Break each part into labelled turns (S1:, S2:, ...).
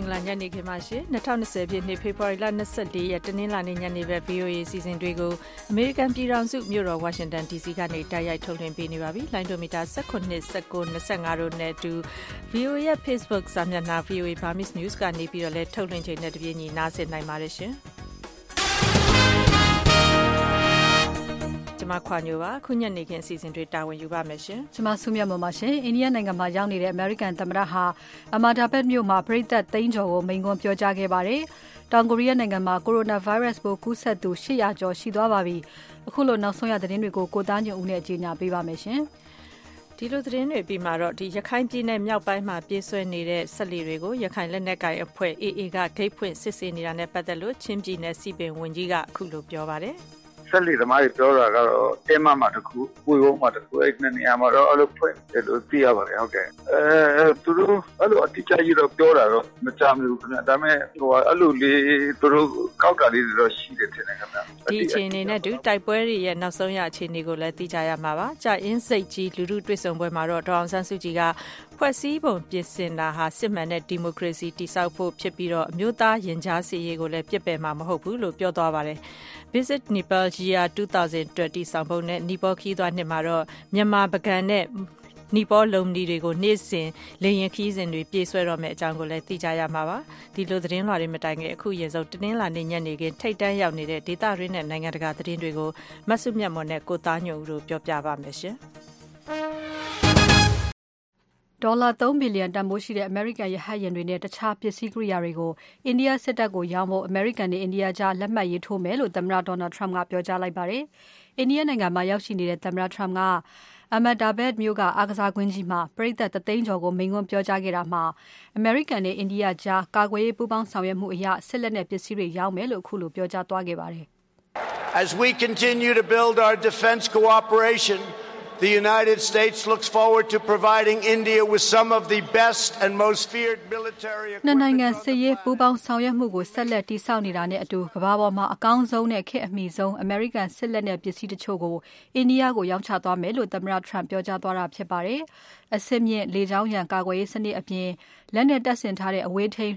S1: င်္ဂလာညနေခင်းပါရှင်2020ပြည့်နှစ်ဖေဖော်ဝါရီလ24ရက်တနင်္လာနေ့ညနေပဲ VOA စီစဉ်တွေကိုအမေရိကန်ပြည်ထောင်စုမြို့တော်ဝါရှင်တန် DC ကနေတိုက်ရိုက်ထုတ်လွှင့်ပေးနေပါပြီလိုင်းဒိုမီတာ19 19 25တို့နဲ့အတူ VOA ရဲ့ Facebook စာမျက်နှာ VOA Burmese News ကနေပြီးတော့လည်းထုတ်လွှင့်ချိန်နဲ့တပြေးညီနားဆင်နိုင်ပါတယ်ရှင် မခွာညိုပါခုညနေခင်းအစီအစဉ်တွေတာဝန်ယူပါမယ်ရှင်
S2: ကျွန်မဆုမြတ်မပါရှင်အိန္ဒိယနိုင်ငံမှာရောက်နေတဲ့အမေရိကန်သမ္မတဟာအမာဒါဘတ်မြို့မှာပြည်သက်သိန်းကျော်ကိုမိန့်ခွန်းပြောကြားခဲ့ပါတယ်တောင်ကိုရီးယားနိုင်ငံမှာကိုရိုနာဗိုင်းရပ်စ်ပိုးကူးစက်သူ800ကျော်ရှိသွားပါပြီအခုလိုနောက်ဆုံးရသတင်းတွေကိုကိုသားညွန့်ဦးနဲ့ကြီးညာပေးပါမယ်ရှင်
S1: ဒီလိုသတင်းတွေပြီးမှတော့ဒီရခိုင်ပြည်နယ်မြောက်ပိုင်းမှာပြေးဆွဲနေတဲ့ဆက်လီတွေကိုရခိုင်လက်နက်ကိုင်အဖွဲ့ AA ကဂိတ်ဖွင့်စစ်ဆေးနေတာနဲ့ပတ်သက်လို့ချင်းပြည်နယ်စီပင်ဝန်ကြီးကအခုလိုပြောပါတယ်။
S3: ဆက်လီသမားတွေပြောတာကတော့တင်းမမှာတခုပွေဝုံမှာတခုအဲ့ဒီနေရာမှာတော့အဲ့လိုဖွင့်တယ်လို့သိရပါတယ်ဟုတ်ကဲ့အဲသူတို့အဲ့လိုအတိအကျကြီးတော့ပြောတာတော့မကြမ်းဘူးခင်ဗျဒါပေမဲ့ဟိုအဲ့လိုလေးသူတို့ကောက်တာလေးတွေတော့ရှိတယ်ထင်တယ်ခင်ဗျ
S1: ဒီအခြေအနေနဲ့တူတိုက်ပွဲတွေရဲ့နောက်ဆုံးရအခြေအနေကိုလည်းသိကြရမှာပါကြာအင်းစိတ်ကြီးလူလူတွေ့ဆုံပွဲမှာတော့ဒေါအောင်ဆန်းစုကြည်က ဖွဲ့စည်းပုံပြင်ဆင်တာဟာစစ်မှန်တဲ့ဒီမိုကရေစီတည်ဆောက်ဖို့ဖြစ်ပြီးတော့အမျိုးသားရင်ကြားစီရေးကိုလည်းပြစ်ပယ်မှာမဟုတ်ဘူးလို့ပြောသွားပါတယ် Visit Nepal Year 2020ဆောင်ပုံနဲ့နီပေါခီးသွားနှစ်မှာတော့မြန်မာပကံနဲ့နီပေါလုံနီတွေကိုနေ့စဉ်လေရင်ခီးစဉ်တွေပြေးဆွဲတော့မယ့်အကြောင်းကိုလည်းသိကြရမှာပါဒီလိုသတင်းလွှာတွေမတိုင်ခင်အခုရင်ဆုံးတင်းလာနေညနေခင်းထိတ်တန်းရောက်နေတဲ့ဒေတာရင်းနဲ့နိုင်ငံတကာသတင်းတွေကိုမဆုမြတ်မော်နဲ့ကိုသားညိုဦးတို့ပြောပြပါမယ်ရှင်
S2: ဒေါ်လာ3ဘီလီယံတန်ဖိုးရှိတဲ့ အမေရိကန်ရဟတ်ယာဉ်တွေနဲ့ တခြားပစ္စည်းကိရိယာတွေကို အိန္ဒိယစစ်တပ်ကိုရောင်းဖို့ အမေရိကန်နဲ့ အိန္ဒိယကြား လက်မှတ်ရေးထိုးမယ်လို့ သမ္မတ Donald Trump ကပြောကြားလိုက်ပါတယ်။အိန္ဒိယနိုင်ငံမှာရောက်ရှိနေတဲ့ သမ္မတ Trump က Ahmedabad မြို့က အားကစားကွင်းကြီးမှာ ပရိသတ်တသိန်းကျော်ကို မိန့်ခွန်းပြောကြားခဲ့တာမှာ အမေရိကန်နဲ့ အိန္ဒိယကြား ကာကွယ်ရေးပူးပေါင်းဆောင်ရွက်မှုအရ စစ်လက်နက်ပစ္စည်းတွေ ရောင်းမယ်လို့အခုလိုပြောကြားသွားခဲ့ပါတယ်။
S4: As we continue to build our defense cooperation The United States looks forward to providing India with some of the best and most feared military equipment.
S2: နှစ်နိုင်ငံစစ်ရေးပူးပေါင်းဆောင်ရွက်မှုကိုဆက်လက်တည်ဆောက်နေတာနဲ့အတူကမ္ဘာပေါ်မှာအကောင်းဆုံးနဲ့ခေတ်အမီဆုံး American စစ်လက်နက်ပစ္စည်းတချို့ကိုအိန္ဒိယကိုရောင်းချသွားမယ်လို့သမ္မတ Trump ပြောကြားသွားတာဖြစ်ပါတယ်။အဆင့်မြင့်လေကြောင်းရန်ကာကွယ်ရေးစနစ်အပြင်လက်နက်တပ်ဆင်ထားတဲ့အဝေးထိန်း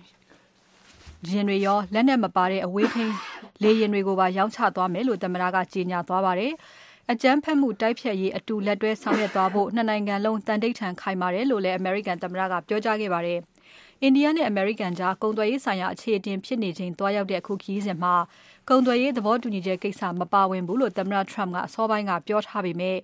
S2: ရင်တွေရောလက်နက်မပါတဲ့အဝေးထိန်းလေယာဉ်တွေကိုပါရောင်းချသွားမယ်လို့သမ္မတကကြေညာသွားပါတယ်။ အကြမ်းဖက်မှုတိုက်ဖျက်ရေးအတူလက်တွဲဆောင်ရွက်သွားဖို့နှစ်နိုင်ငံလုံးတန်တိတ်ထန်ခိုင်မာတယ်လို့လည်းအမေရိကန်သမ္မတကပြောကြားခဲ့ပါတယ်။အိန္ဒိယနဲ့အမေရိကန်ကြားကုန်သွယ်ရေးဆိုင်ရာအခြေအတင်ဖြစ်နေချိန်တွားရောက်တဲ့အခုခီးစဉ်မှာကုန်သွယ်ရေးသဘောတူညီချက်ကိစ္စမပါဝင်ဘူးလို့သမ္မတ Trump ကအစောပိုင်းကပြောထားပေမဲ့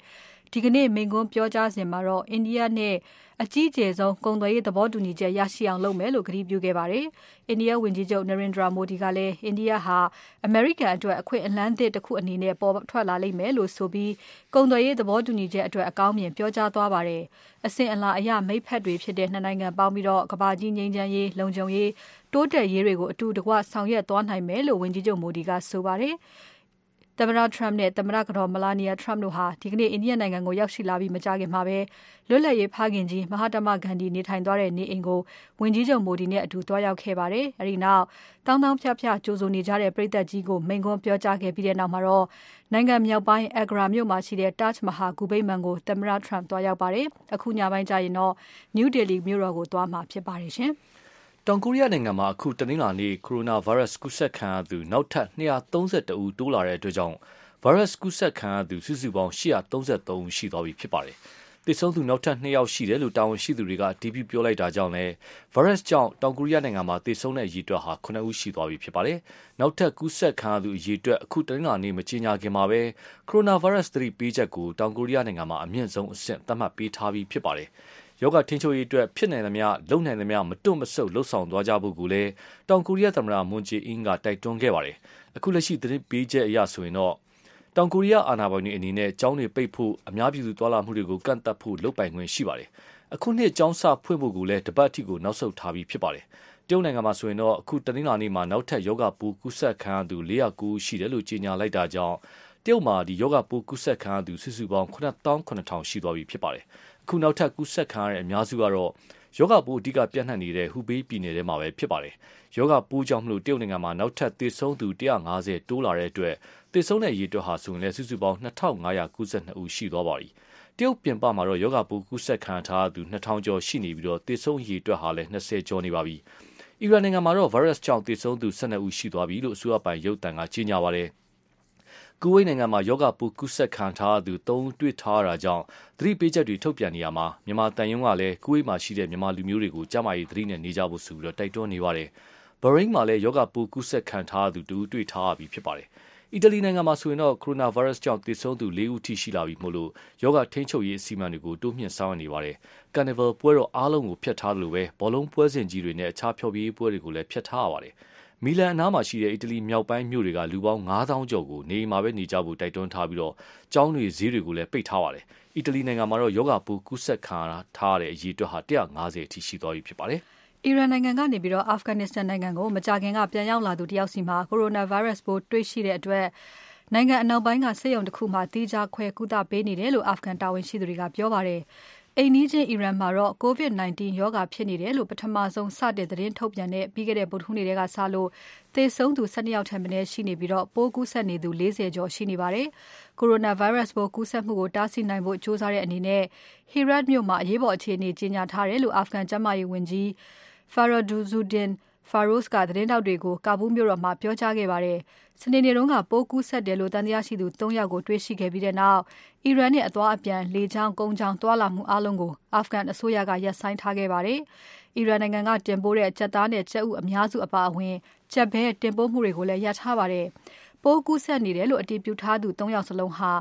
S2: ဒီကနေ့မိန့်ခွန်းပြောကြားစဉ်မှာတော့အိန္ဒိယနဲ့ အကြီးအကျယ်ဆုံးကုန်သွယ်ရေးသဘောတူညီချက်ရရှိအောင်လုပ်မယ်လို့ကတိပြုခဲ့ပါတယ်။အိန္ဒိယဝန်ကြီးချုပ် Narendra Modi ကလည်းအိန္ဒိယဟာအမေရိကန်အတွက်အခွင့်အလမ်းသစ်တစ်ခုအနေနဲ့ပေါ်ထွက်လာလိမ့်မယ်လို့ဆိုပြီးကုန်သွယ်ရေးသဘောတူညီချက်အတွက်အကောင်းမြင်ပြောကြားသွားပါတယ်။အစဉ်အလာအရမိတ်ဖက်တွေဖြစ်တဲ့နှစ်နိုင်ငံပေါင်းပြီးတော့ကဘာကြီးငြိမ်းချမ်းရေးလုံခြုံရေးတိုးတက်ရေးတွေကိုအတူတကွဆောင်ရွက်သွားနိုင်မယ်လို့ဝန်ကြီးချုပ် Modi ကဆိုပါတယ်။ သမ္မတ Trump နဲ့ သမ္မတကတော် Melania Trump တို့ဟာ ဒီကနေ့ အိန္ဒိယနိုင်ငံကို ရောက်ရှိလာပြီးမကြာခင်မှာပဲ လွတ်လပ်ရေးဖခင်ကြီးမဟာတမဂန္ဒီနေထိုင်သွားတဲ့နေအိမ်ကို ဝန်ကြီးချုပ်မိုဒီနဲ့အတူတွားရောက်ခဲ့ပါတယ်။အဲဒီနောက်တောင်းတောင်းဖြဖြ ကြိုးစုံနေကြတဲ့ပြည်သက်ကြီးကို မိန်ကွန်းပြောကြားခဲ့ပြီးတဲ့နောက်မှာတော့ နိုင်ငံမြောက်ပိုင်း Agra မြို့မှာရှိတဲ့ Taj Mahal ဂူဗိမ္မာန်ကို သမ္မတ Trump တွားရောက်ပါတယ်။အခုညပိုင်းကျရင်တော့ New Delhi မြို့တော်ကို သွားမှာဖြစ်ပါတယ်ရှင်။
S5: တောင်ကိုရီးယားနိုင်ငံမှာ အခု တနင်္လာနေ့ ကိုရိုနာဗိုင်းရပ်စ် ကူးစက်ခံရသူ နောက်ထပ်232ဦး တိုးလာတဲ့အတွက်ကြောင့်ဗိုင်းရပ်စ်ကူးစက်ခံရသူ စုစုပေါင်း833ဦး ရှိသွားပြီဖြစ်ပါတယ်။သေဆုံးသူ နောက်ထပ်2ယောက်ရှိတယ်လို့ တာဝန်ရှိသူတွေကဒီပြပြောလိုက်တာကြောင့်လည်း ဗိုင်းရပ်စ်ကြောင့် တောင်ကိုရီးယားနိုင်ငံမှာ သေဆုံးတဲ့အရေအတွက်ဟာ9ဦး ရှိသွားပြီဖြစ်ပါတယ်။နောက်ထပ် ကူးစက်ခံရသူအရေအတွက် အခု တနင်္လာနေ့ မကြေညာခင်မှာပဲ ကိုရိုနာဗိုင်းရပ်စ် သတိပေးချက်ကို တောင်ကိုရီးယားနိုင်ငံမှာ အမြင့်ဆုံးအဆင့် သတ်မှတ်ပေးထားပြီးဖြစ်ပါတယ်။ ယောဂထိန်းချုပ်ရေးအတွက်ဖြစ်နိုင်သမျှလုံနိုင်သမျှမတွန့်မဆုတ်လှုပ်ဆောင်သွားကြဖို့ကိုလည်းတောင်ကိုရီးယားသမ္မတမွန်ဂျေအင်းကတိုက်တွန်းခဲ့ပါတယ်။အခုလက်ရှိသတင်းပေးချက်အရဆိုရင်တော့တောင်ကိုရီးယားအာဏာပိုင်တွေအနေနဲ့ကျောင်းတွေပိတ်ဖို့အများပြည်သူသွာလာမှုတွေကိုကန့်သတ်ဖို့လုပ်ပိုင်ခွင့်ရှိပါတယ်။အခုနှစ်ကျောင်းစဖွင့်ဖို့ကိုလည်းတပတ်အထိကိုနောက်ဆုတ်ထားပြီးဖြစ်ပါတယ်။တရုတ်နိုင်ငံမှာဆိုရင်တော့အခုတနင်္လာနေ့မှာနောက်ထပ်ယောဂပူကူးစက်ခံရသူ409ရှိတယ်လို့ကြေညာလိုက်တာကြောင့်တ ရုတ်မှာဒီယောဂပူကူးစက်ခံရသူစုစုပေါင်း8900ရှိသွားပြီဖြစ်ပါတယ်။အခုနောက်ထပ်ကူးစက်ခံရတဲ့အများစုကတော့ယောဂပိုးအဓိကပြန့်နှံ့နေတဲ့ဟူဘေးပြည်နယ်ထဲမှာပဲဖြစ်ပါတယ်။ယောဂပိုးကြောင့်မလို့တရုတ်နိုင်ငံမှာနောက်ထပ်သေဆုံးသူ150တိုးလာတဲ့အတွက်သေဆုံးတဲ့အရေအတွက်ဟာဆိုရင်လည်းစုစုပေါင်း2592ဦးရှိသွားပါပြီ။တရုတ်ပြင်ပမှာတော့ယောဂပိုးကူးစက်ခံထားသူ2000ကျော်ရှိနေပြီးတော့သေဆုံးအရေအတွက်ဟာလည်း20ကျော်နေပါပြီ။အီရန်နိုင်ငံမှာတော့ virus ကြောင့်သေဆုံးသူ12ဦးရှိသွားပြီလို့အစိုးရပိုင်ရုပ်သံကကြေညာပါတယ် ကူဝိတ်နိုင်ငံမှာယောဂပိုးကူးစက်ခံထားသူ၃ဦးတွေ့ထားရတာကြောင့်သတိပေးချက်တွေထုတ်ပြန်နေရမှာမြန်မာတန်ယုံကလည်းကူဝိတ်မှာရှိတဲ့မြန်မာလူမျိုးတွေကိုကျန်းမာရေးသတိနဲ့နေကြဖို့ဆိုပြီးတိုက်တွန်းနေပါတယ်။ဘရိန်းမှာလည်းယောဂပိုးကူးစက်ခံထားသူတဦးတွေ့ထားရပြီဖြစ်ပါတယ်။အီတလီနိုင်ငံမှာဆိုရင်တော့ကိုရိုနာဗိုင်းရပ်စ်ကြောင့်သေဆုံးသူ၄ဦးထိရှိလာပြီမို့လို့ယောဂထိန်းချုပ်ရေးအစီအမံတွေကိုတိုးမြှင့်ဆောင်ရွက်နေပါတယ်။ Carnival ပွဲတော်အားလုံးကိုဖျက်ထားတယ်လို့ပဲဘောလုံးပွဲစဉ်ကြီးတွေနဲ့အခြားဖျော်ဖြေရေးပွဲတွေကိုလည်းဖျက်ထားရပါတယ်။ မီလန်အနားမှာရှိတဲ့အီတလီမြောက်ပိုင်းမြို့တွေကလူပေါင်း9000ကျော်ကိုနေအိမ်မှာပဲနေကြဖို့တိုက်တွန်းထားပြီးကျောင်းတွေဈေးတွေကိုလည်းပိတ်ထားပါတယ်။အီတလီနိုင်ငံမှာတော့ရောဂါပိုးကူးစက်ခံထားရတဲ့အရေအတွက်ဟာ150အထိရှိသွားပြီဖြစ်ပါတယ်။
S2: အီရန်နိုင်ငံကနေပြီးတော့အာဖဂန်နစ္စတန်နိုင်ငံကိုမကြာခင်ကပြန်ရောက်လာသူတယောက်စီမှာကိုရိုနာဗိုင်းရပ်စ်ပိုးတွေ့ရှိတဲ့အတွက်နိုင်ငံအနောက်ပိုင်းကဆေးရုံတစ်ခုမှာတီးခြားခွဲကုသပေးနေတယ်လို့အာဖဂန်တာဝန်ရှိသူတွေကပြောပါတယ်။ အိမ်နီးချင်း အီရန်မှာတော့ COVID-19 ရောဂါဖြစ်နေတယ်လို့ ပထမဆုံး စတင်သတင်းထုတ်ပြန်တဲ့ ပြီးခဲ့တဲ့ ဗုဒ္ဓဟူးနေ့ကစလို့ သေဆုံးသူ12ယောက်ထက်မနည်းရှိနေပြီးတော့ပိုးကူးစက်နေသူ40ကျော်ရှိနေပါတယ်။ Coronavirus ပိုးကူးစက်မှုကို တားဆီးနိုင်ဖို့ ကြိုးစားတဲ့အနေနဲ့ Herat မြို့မှာ အရေးပေါ်အခြေအနေ ကြေညာထားတယ်လို့ အာဖဂန်ကျန်းမာရေးဝန်ကြီး Faraduzuddin Firoz ကသတင်းထောက်တွေကို ကာဘူးမြို့တော်မှာ ပြောကြားခဲ့ပါတယ်။စနေနေ့တုန်းကပိုးကူးစက်တယ်လို့ သံသယရှိသူ ၃ ယောက်ကို တွေ့ရှိခဲ့ပြီးနောက် အီရန်နဲ့ အသွားအပြန် လေကြောင်း၊ကုန်းကြောင်း သွားလာမှုအားလုံးကို အာဖဂန်အစိုးရက ရပ်ဆိုင်းထားခဲ့ပါတယ်။အီရန်နိုင်ငံက တင်ပို့တဲ့ ကြက်သားနဲ့ ကြက်ဥအများစုအပါအဝင် ကြက်ဘဲ တင်ပို့မှုတွေကိုလည်း ရပ်ထားပါတယ်။ပိုးကူးစက်နေတယ်လို့ အတည်ပြုထားသူ ၃ ယောက်စလုံးဟာ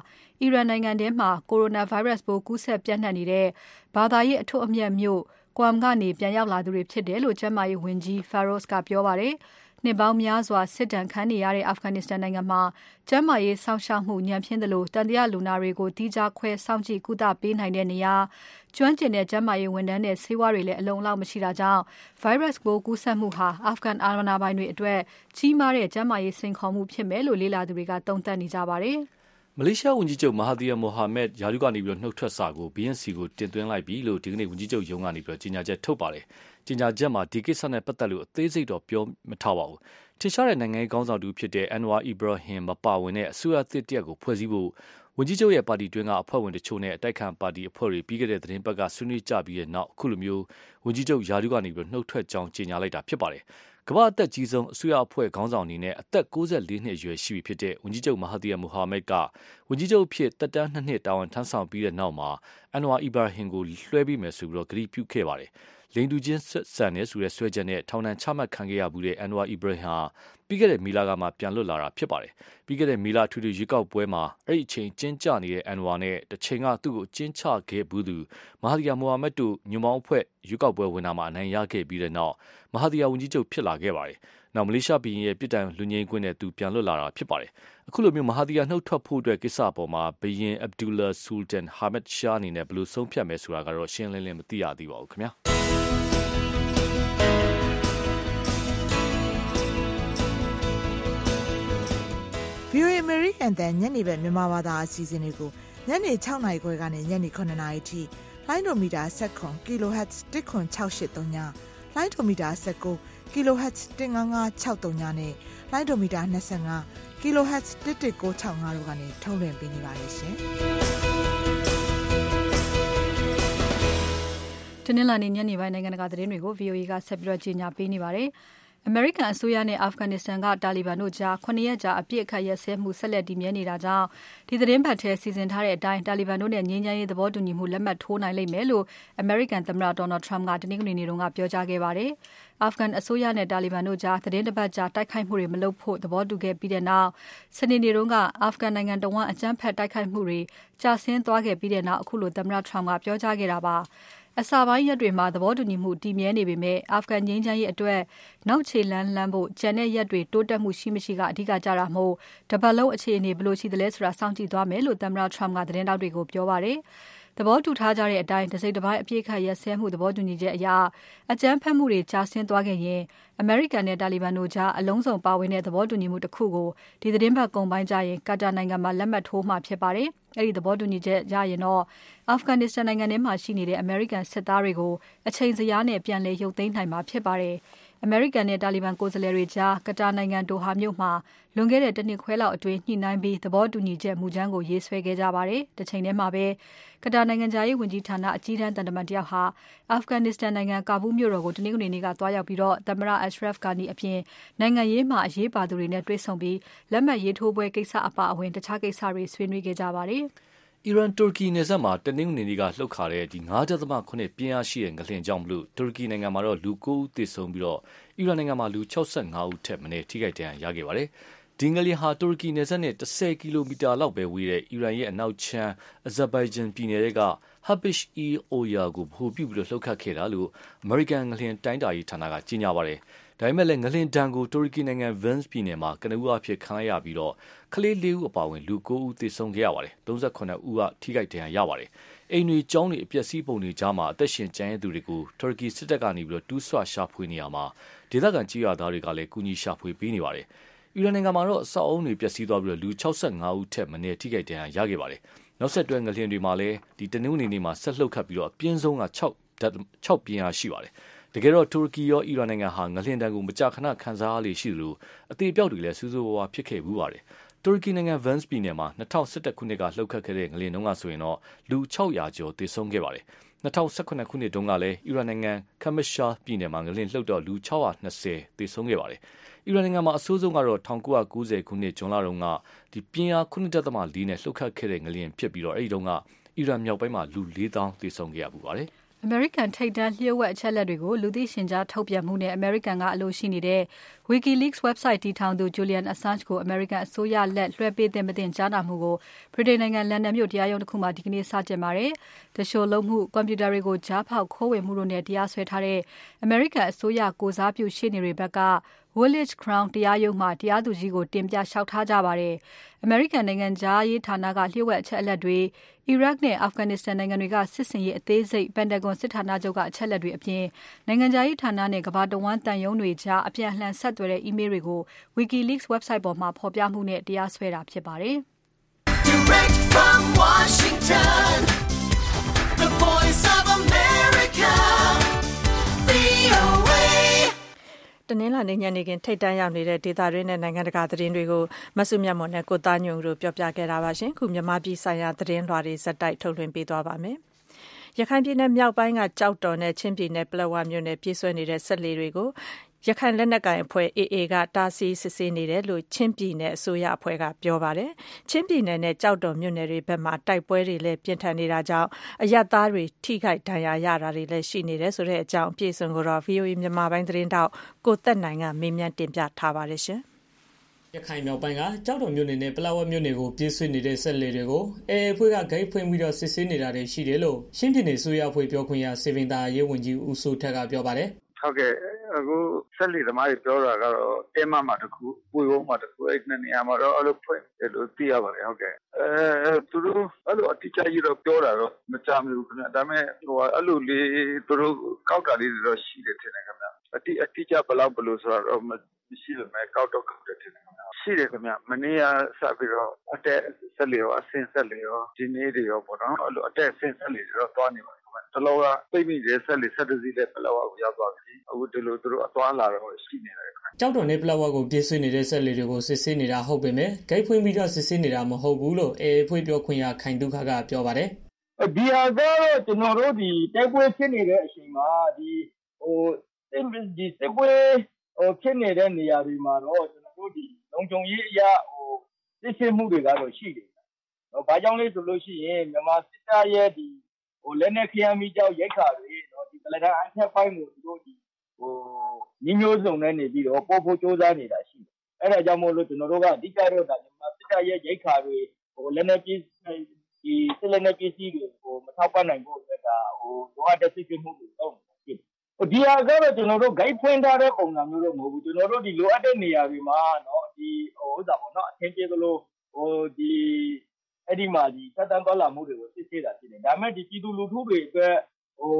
S2: အီရန်နိုင်ငံထဲမှာ Coronavirus ပိုးကူးစက်ပျံ့နှံ့နေတဲ့ ဘာသာရေးအထွတ်အမြတ်မြို့ Qom ကနေ ပြန်ရောက်လာသူတွေဖြစ်တယ်လို့ ကျန်းမာရေးဝန်ကြီး Firoz ကပြောပါတယ်။နှစ်ပေါင်းများစွာ စစ်ဒဏ်ခံနေရတဲ့ အာဖဂန်နစ္စတန်နိုင်ငံမှာ ကျန်းမာရေးစောင့်ရှောက်မှု ညံ့ဖျင်းသလိုတန်တရားလူနာတွေကိုတီးခြားခွဲ စောင့်ကြည့်ကုသပေးနိုင်တဲ့နေရာ ကျွမ်းကျင်တဲ့ ကျန်းမာရေးဝန်ထမ်းနဲ့ ဆေးဝါးတွေလည်း အလုံအလောက် မရှိတာကြောင့် virus ပိုးကူးစက်မှုဟာ အာဖဂန်အာဏာပိုင်တွေအတွက် ကြီးမားတဲ့ ကျန်းမာရေးစိန်ခေါ်မှုဖြစ်မယ်လို့ လေ့လာသူတွေက သုံးသပ်နေကြပါတယ်။
S5: မလေးရှားဝန်ကြီးချုပ်မဟာသီယာမိုဟာမက်ရာထူးကနေပြီးတော့နှုတ်ထွက်စာကို BNC ကိုတင်သွင်းလိုက်ပြီလို့ဒီကနေ့ဝန်ကြီးချုပ်ရုံးကနေပြီးတော့ကြေညာချက်ထုတ်ပါတယ်။ကြေညာချက်မှာဒီကိစ္စနဲ့ပတ်သက်လို့အသေးစိတ်တော့ပြောမထားပါဘူး။ထင်ရှားတဲ့နိုင်ငံရေးခေါင်းဆောင်တူဖြစ်တဲ့ Anwar Ibrahim မပါဝင်တဲ့အစိုးရသစ်တရက်ကိုဖွဲ့စည်းဖို့ဝန်ကြီးချုပ်ရဲ့ပါတီတွင်းကအဖွဲ့ဝင်တချို့နဲ့အတိုက်ခံပါတီအဖွဲ့တွေပြီးခဲ့တဲ့သတင်းပတ်ကဆွေးနွေးကြပြီးတဲ့နောက်အခုလိုမျိုးဝန်ကြီးချုပ်ရာထူးကနေပြီးတော့နှုတ်ထွက်ကြောင်းကြေညာလိုက်တာဖြစ်ပါတယ်။ ကမ္ဘာအသက်ကြီးဆုံးအစိုးရအဖွဲ့ခေါင်းဆောင်အနေနဲ့အသက်64နှစ်အရွယ်ရှိပြီဖြစ်တဲ့ဝန်ကြီးချုပ်မဟာဒီယာမူဟာမက်ကဝန်ကြီးချုပ်ဖြစ်တက်တန်းနှစ်နှစ်တာဝန်ထမ်းဆောင်ပြီးတဲ့နောက်မှာအန်ဝါအီဘာဟင်ကိုလွှဲပြီးမယ်ဆိုပြီးတော့ဂရီပြုခဲ့ပါတယ်။လိန်တူချင်းဆက်ဆန်တဲ့ဆိုတဲ့ဆွဲချက်နဲ့ထောင်ဒဏ်ချမှတ်ခံခဲ့ရမှုတဲ့အန်ဝါအီဘရာဟင်ဟာပြီးခဲ့တဲ့မီလာကမှပြန်လွတ်လာတာဖြစ်ပါတယ်။ပြီးခဲ့တဲ့မီလာထူထူရွေးကောက်ပွဲမှာအဲ့ဒီအချိန်ကျင်းကျနေတဲ့အန်ဝါနဲ့တစ်ချိန်ကသူ့ကိုကျင်းချခဲ့ဘူးသူမဟာဒီယာမိုဟာမက်တို့ညွန်ပေါင်းအဖွဲ့ရွေးကောက်ပွဲဝင်တာမှာအနိုင်ရခဲ့ပြီးတဲ့နောက်မဟာဒီယာဝန်ကြီးချုပ်ဖြစ်လာခဲ့ပါတယ်။ နောက် မလေးရှားပြည်ရင်ရဲ့ ပြည်တိုင်လူငင်းကွင်းနဲ့ သူ ပြန်လွတ်လာတာဖြစ်ပါတယ်။အခုလိုမျိုးမဟာဒီယာနှုတ်ထွက်ဖို့အတွက်ကိစ္စအပေါ်မှာဘယင်အဗ်ဒူလာဆူလ်တန်ဟာမက်ရှာအနေနဲ့ ဘယ်လို ဆုံးဖြတ်မယ်ဆိုတာကတော့ရှင်းလင်းလင်း မသိရသေးပါဘူးခင်ဗျာ။
S6: VOA American တန်ညနေပဲမြန်မာဘာသာအစီအစဉ်တွေကို ညနေ6နာရီခွဲကနေ ညနေ9နာရီထိ လိုင်းဒိုမီတာ7 kHz 10683ညလိုင်းဒိုမီတာ19 kHz 15563ညနဲ့လိုင်းဒိုမီတာ25 kHz 11965တို့ကနေထုတ်လွှင့်ပေးနေပါတယ်ရှင်။
S2: တနင်္လာနေ့ညနေပိုင်းနိုင်ငံတကာသတင်းတွေကို VOA ကဆက်ပြီးတော့ကြီးညာပေးနေပါတယ်။ အမေရိကန်အစိုးရနဲ့ အာဖဂန်နစ္စတန်က တာလီဘန်တို့ကြား9ရက်ကြာ အပြစ်အခတ်ရက်စဲမှု ဆက်လက်တည်မြဲနေတာကြောင့် ဒီသတင်းပတ်ထဲ စီစဉ်ထားတဲ့အတိုင်း တာလီဘန်တို့နဲ့ ငြိမ်းချမ်းရေးသဘောတူညီမှု လက်မှတ်ထိုးနိုင်လိမ့်မယ်လို့ အမေရိကန်သမ္မတ Donald Trump က တနင်္ဂနွေနေ့က ပြောကြားခဲ့ပါတယ်။အာဖဂန်အစိုးရနဲ့ တာလီဘန်တို့ကြားသတင်းတပတ်ကြာ တိုက်ခိုက်မှုတွေ မလုပ်ဖို့ သဘောတူခဲ့ပြီးတဲ့နောက် စနေနေ့တုန်းကအာဖဂန်နိုင်ငံတော်ဝန်အကြမ်းဖက်တိုက်ခိုက်မှုတွေကြာဆင်းသွားခဲ့ပြီးတဲ့နောက်အခုလို သမ္မတ Trump ကပြောကြားခဲ့တာပါ။ အစပိုင်းရက်တွေမှာသဘောတူညီမှုတည်မြဲနေပေမဲ့အာဖဂန်ငြိမ်းချမ်းရေးအတွက်နောက်ခြေလှမ်းလှမ်းဖို့ကျန်တဲ့ရက်တွေတိုးတက်မှုရှိမရှိကအဓိကကြတာမို့တပတ်လုံးအခြေအနေဘယ်လိုရှိသလဲဆိုတာစောင့်ကြည့်သွားမယ်လို့သမ္မတ Trump ကသတင်းတောက်တွေကိုပြောပါတယ်။ သဘောတူထားကြတဲ့အတိုင်းတစိတ်တစ်ပိုင်းအပြည့်ခတ်ရက်စဲမှုသဘောတူညီချက်အရအကြမ်းဖက်မှုတွေကြာဆင်းသွားခဲ့ရင်အမေရိကန်နဲ့တာလီဘန်တို့ကြားအလုံးစုံပါဝင်တဲ့သဘောတူညီမှုတစ်ခုကိုဒီသတင်းပတ်ကုန်ပိုင်းကျရင်ကာတာနိုင်ငံမှာလက်မှတ်ထိုးမှဖြစ်ပါတယ်။အဲ့ဒီသဘောတူညီချက်ရရင်တော့အာဖဂန်နစ္စတန်နိုင်ငံထဲမှာရှိနေတဲ့အမေရိကန်စစ်သားတွေကိုအချိန်စရာနဲ့ပြန်လည်ရုပ်သိမ်းနိုင်မှာဖြစ်ပါတယ်။ အမေရိကန်နဲ့ တာလီဘန်ကိုယ်စားလှယ်တွေကြားကတာနိုင်ငံဒိုဟာမြို့မှာ လွန်ခဲ့တဲ့တနှစ်ခွဲလောက်အတွင်း ညှိနှိုင်းပြီး သဘောတူညီချက်မူကြမ်းကို ရေးဆွဲခဲ့ကြပါတယ်။တစ်ချိန်တည်းမှာပဲကတာနိုင်ငံသားရေးဝန်ကြီးဌာန အကြီးတန်းတန်တမန်တယောက်ဟာ Afghanistan နိုင်ငံကာဘူးမြို့တော်ကို တနင်္ဂနွေနေ့က သွားရောက်ပြီးတော့သမ္မတ Ashraf Ghani အပြင် နိုင်ငံရေးမှာ အရေးပါသူတွေနဲ့ တွေ့ဆုံပြီး လက်မှတ်ရေးထိုးပွဲကိစ္စအပါအဝင် တခြားကိစ္စတွေ ဆွေးနွေးခဲ့ကြပါတယ်။
S5: အီရန်တူရကီနယ်စပ်မှာ တနင်္ဂနွေနေ့က လှုပ်ခါတဲ့ဒီ9.9ပြင်းအားရှိတဲ့ ငလျင်ကြောင့်မလို့တူရကီနိုင်ငံမှာတော့လူ9ဦးသေဆုံးပြီးတော့အီရန်နိုင်ငံမှာ လူ65ဦးထက်မနည်း ထိခိုက်ဒဏ်ရာရခဲ့ပါတယ်။ဒီငလျင်ဟာ တူရကီနယ်စပ်နဲ့10ကီလိုမီတာလောက်ပဲဝေးတဲ့ အီရန်ရဲ့အနောက်ချမ်းအဇာဘိုင်ဂျန်ပြည်နယ်က Habish e Oya ကို ဗဟိုပြုပြီးလှုပ်ခတ်ခဲ့တာလို့ အမေရိကန် ငလျင်တိုင်းတာရေးဌာနက ကြေညာပါတယ်။ ဒါပေမဲ့လည်းငလင်ဒဏ်ကိုတူရကီနိုင်ငံ Vance ပြည်နယ်မှာကနဦးအဖြစ်ခံရပြီးတော့ကလေး၄ဦးအပါအဝင်လူ၉ဦးသေဆုံးခဲ့ရပါတယ်။38ဦးကထိခိုက်ဒဏ်ရာရပါတယ်။အိမ်တွေကျောင်းတွေအပျက်စီးပုံတွေကြားမှာအသက်ရှင်ကျန်ရသူတွေကိုတူရကီစစ်တပ်ကနေပြီးတော့တူးဆွရှာဖွေနေရမှာဒေသခံကြီးရွာသားတွေကလည်းကူညီရှာဖွေပေးနေပါတယ်။အီရန်နိုင်ငံမှာတော့အဆောက်အုံတွေပျက်စီးသွားပြီးတော့လူ65ဦးထက်မနည်းထိခိုက်ဒဏ်ရာရခဲ့ပါတယ်။နောက်ဆက်တွဲငလျင်တွေမှာလည်းဒီတနင်္ဂနွေနေ့မှာဆက်လှုပ်ခတ်ပြီးတော့အပြင်းဆုံးက6 6ပြင်းအားရှိပါတယ်။ တကယ်တော့တူရကီရောအီရန်နိုင်ငံဟာငလျင်တန်းကိုမကြာခဏခံစားရလေရှိသလိုအသေးပြောက်တွေလည်းစူးစူးဝါးဝါဖြစ်ခဲ့ဘူးပါတယ်တူရကီနိုင်ငံ Vance ပြည်နယ်မှာ2011ခုနှစ်ကလှုပ်ခတ်ခဲ့တဲ့ငလျင်တုန်းကဆိုရင်တော့လူ600ကျော်သေဆုံးခဲ့ပါတယ်2018ခုနှစ်တုန်းကလည်းအီရန်နိုင်ငံကမရှာပြည်နယ်မှာငလျင်လှုပ်တော့လူ620သေဆုံးခဲ့ပါတယ်အီရန်နိုင်ငံမှာအဆိုးဆုံးကတော့1990ခုနှစ်ဇွန်လတုန်းကဒီပြင်းအား9.4နဲ့လှုပ်ခတ်ခဲ့တဲ့ငလျင်ဖြစ်ပြီးတော့အဲဒီတုန်းကအီရန်မြောက်ပိုင်းမှာလူ4000သေဆုံးခဲ့ရပူပါတယ်။
S2: အမေရိကန် ထိပ်တန်းလျှို့ဝှက်အချက်အလက်တွေကို လူသိရှင်ကြားထုတ်ပြန်မှုနဲ့ အမေရိကန်ကအလိုရှိနေတဲ့ WikiLeaks website တည်ထောင်သူ Julian Assange ကို အမေရိကန်အစိုးရလက် လွှဲပေးသင့်မသင့် ကြားနာမှုကို ဗြိတိန်နိုင်ငံ လန်ဒန်မြို့တရားရုံးတစ်ခုမှာ ဒီကနေ့ စတင်ပါတယ်။တရှို့လုံးမှု ကွန်ပျူတာတွေကို ကြားဖောက်ခိုးဝင်မှုတို့နဲ့ တရားစွဲထားတဲ့ အမေရိကန်အစိုးရကိုစားပြု ရှေ့နေတွေဘက်က Woolwich Crown တရားရုံးမှာ တရားသူကြီးကို တင်ပြလျှောက်ထားကြပါတယ်။အမေရိကန်နိုင်ငံသားရေးဌာနက လျှို့ဝှက်အချက်အလက်တွေ၊အီရတ်နဲ့ Afghanistan နိုင်ငံတွေက စစ်ဆင်ရေးအသေးစိတ် Pentagon စစ်ဌာနချုပ်က အချက်အလက်တွေအပြင် နိုင်ငံခြားရေးဌာနနဲ့ ကမ္ဘာတဝန်း သံရုံးတွေကြား အပြန်အလှန် ဆက်သွယ်တဲ့ email တွေကို WikiLeaks website ပေါ်မှာ ဖော်ပြမှုနဲ့ တရားစွဲတာဖြစ်ပါတယ်။ Direct from Washington, the Voice of America,
S1: VOA တနင်္လာနေ့ညနေခင်းထိပ်တန်းရောက်နေတဲ့ဒေသတွင်းနဲ့နိုင်ငံတကာသတင်းတွေကိုမဆုမြတ်မွန်နဲ့ကိုသားညွန့်တို့ပြောပြခဲ့တာပါရှင်။ခုမြန်မာပြည်ဆိုင်ရာသတင်းလွှာတွေဇက်တိုက်ထုတ်လွှင့်ပေးသွားပါမယ်။ရခိုင်ပြည်နယ်မြောက်ပိုင်းကကြောက်တော်နဲ့ချင်းပြည်နယ်ပလက်ဝမြို့နယ်ပြေးဆွဲနေတဲ့ဆက်လေတွေကို ရခိုင်လက်နက်ကိုင်အဖွဲ့ AA က တားဆီးစစ်ဆေးနေတယ်လို့ ချင်းပြည်နယ်အစိုးရအဖွဲ့က ပြောပါတယ်။ချင်းပြည်နယ်နဲ့ကြောက်တော်မြို့နယ်တွေဘက်မှာ တိုက်ပွဲတွေလည်း ပြင်းထန်နေတာကြောင့် အရပ်သားတွေ ထိခိုက်ဒဏ်ရာရတာတွေလည်း ရှိနေတယ်ဆိုတဲ့အကြောင်း အပြည့်အစုံကိုတော့ VOA မြန်မာပိုင်းသတင်းတောက် ကိုသက်နိုင်က မေးမြန်းတင်ပြထားပါတယ်ရှင်။
S7: ရခိုင်မြောက်ပိုင်းကကြောက်တော်မြို့နယ်နဲ့ ပလောဝတ်မြို့နယ်ကို ပြေးဆွေးနေတဲ့ဆက်လေတွေကိုအဲအဖွဲ့က ဂိတ်ဖွင့်ပြီးတော့ စစ်ဆေးနေတာတွေ ရှိတယ်လို့ရှင်းပြည်နယ်ဆိုရအဖွဲ့ ပြောခွင့်ရစေဗင်တာရေးဝန်ကြီး ဦးစိုးထက်က ပြောပါတယ်
S3: ဟုတ်ကဲ့အခုဆက်လီသမားတွေပြောတာကတော့တင်းမမှာတခုပွေဝုံးမှာတခုအဲ့နှစ်နေရာမှာတော့အဲ့လိုဖွင့်တယ်လို့သိရပါတယ်ဟုတ်ကဲ့အဲသူတို့အဲ့လိုအတိအကျကြီးတော့ပြောတာတော့မကြမ်းဘူးခင်ဗျဒါပေမဲ့ဟိုအဲ့လိုလေးသူတို့ကောက်တာလေးတွေတော့ရှိတယ်ထင်တယ်ခင်ဗျအတိအတိကျဘလောက်ဘလို့ဆိုတော့မရှိလို့မဲ့ကောက်တော့ကောက်တယ်ထင်တယ်ခင်ဗျရှိတယ်ခင်ဗျမနေ့ကစပြီးတော့အတက်ဆက်လီရောအစင်ဆက်လီရောဒီနေ့တွေရောပေါ့နော်အဲ့လိုအတက်အစင်ဆက်လီတွေတော့သွားနေပါ တယ်တလောကပြိမိတဲ့ဆက်လေဆက်တစည်းနဲ့ပလောကကိုရောက်သွားပြီအခုဒီလိုသူတို့အသွားလာတော့ရှိနေတယ်
S7: ကြောက်တော်နဲ့ပလောကကိုပြေးဆွေးနေတဲ့ဆက်လေတွေကိုစစ်ဆေးနေတာဟုတ်ပေမဲ့ဂိတ်ဖွင့်ပြီးတော့စစ်ဆေးနေတာမဟုတ်ဘူးလို့အေဖွေးပြောခွင့်ရခိုင်ဒုက္ခကပြောပါတယ်
S8: ဒီဟာကတော့ကျွန်တော်တို့ဒီတိုက်ပွဲဖြစ်နေတဲ့အချိန်မှာဒီဟိုဒီစစ်ပွဲဟိုဖြစ်နေတဲ့နေရာတွေမှာတော့ကျွန်တော်တို့ဒီလုံခြုံရေးအရာဟိုစစ်ဆေးမှုတွေကတော့ရှိတယ်။ဘာကြောင့်လဲဆိုလို့ရှိရင်မြန်မာစစ်တပ်ရဲ့ဒီဟို လက်နဲ့ခရမ်းမိကြောက်ရိုက်ခါတွေနော်ဒီကလဒန်အထက်ပိုင်းကိုသူတို့ဒီဟိုညီမျိုးစုံနဲ့နေပြီးတော့ပို့ဖို့စ조사နေတာရှိတယ်အဲ့ဒါကြောင့်မို့လို့ကျွန်တော်တို့ကအဓိကတော့ဒါမြန်မာစစ်တပ်ရဲ့ရိုက်ခါတွေဟိုလက်နဲ့ကြီးဒီစစ်လက်နဲ့ကြီးစီးတွေဟိုမထောက်ပံ့နိုင်ဖို့အတွက်ဒါဟိုလိုအပ်တဲ့စစ်ဆေးမှုတွေတော့ဖြစ်ဒီဟာကတော့ကျွန်တော်တို့ guide ဖွင့်ထားတဲ့ပုံစံမျိုးတော့မဟုတ်ဘူးကျွန်တော်တို့ဒီလိုအပ်တဲ့နေရာတွေမှာเนาะဒီဟိုဥစ္စာပေါ့เนาะအထင်ကြီးသလိုဟိုဒီ အဲ့ဒီမှာဒီသက်တမ်းသွားလာမှုတွေကိုစစ်ဆေးတာဖြစ်တယ်ဒါပေမဲ့ဒီပြည်သူလူထုတွေအတွက်ဟို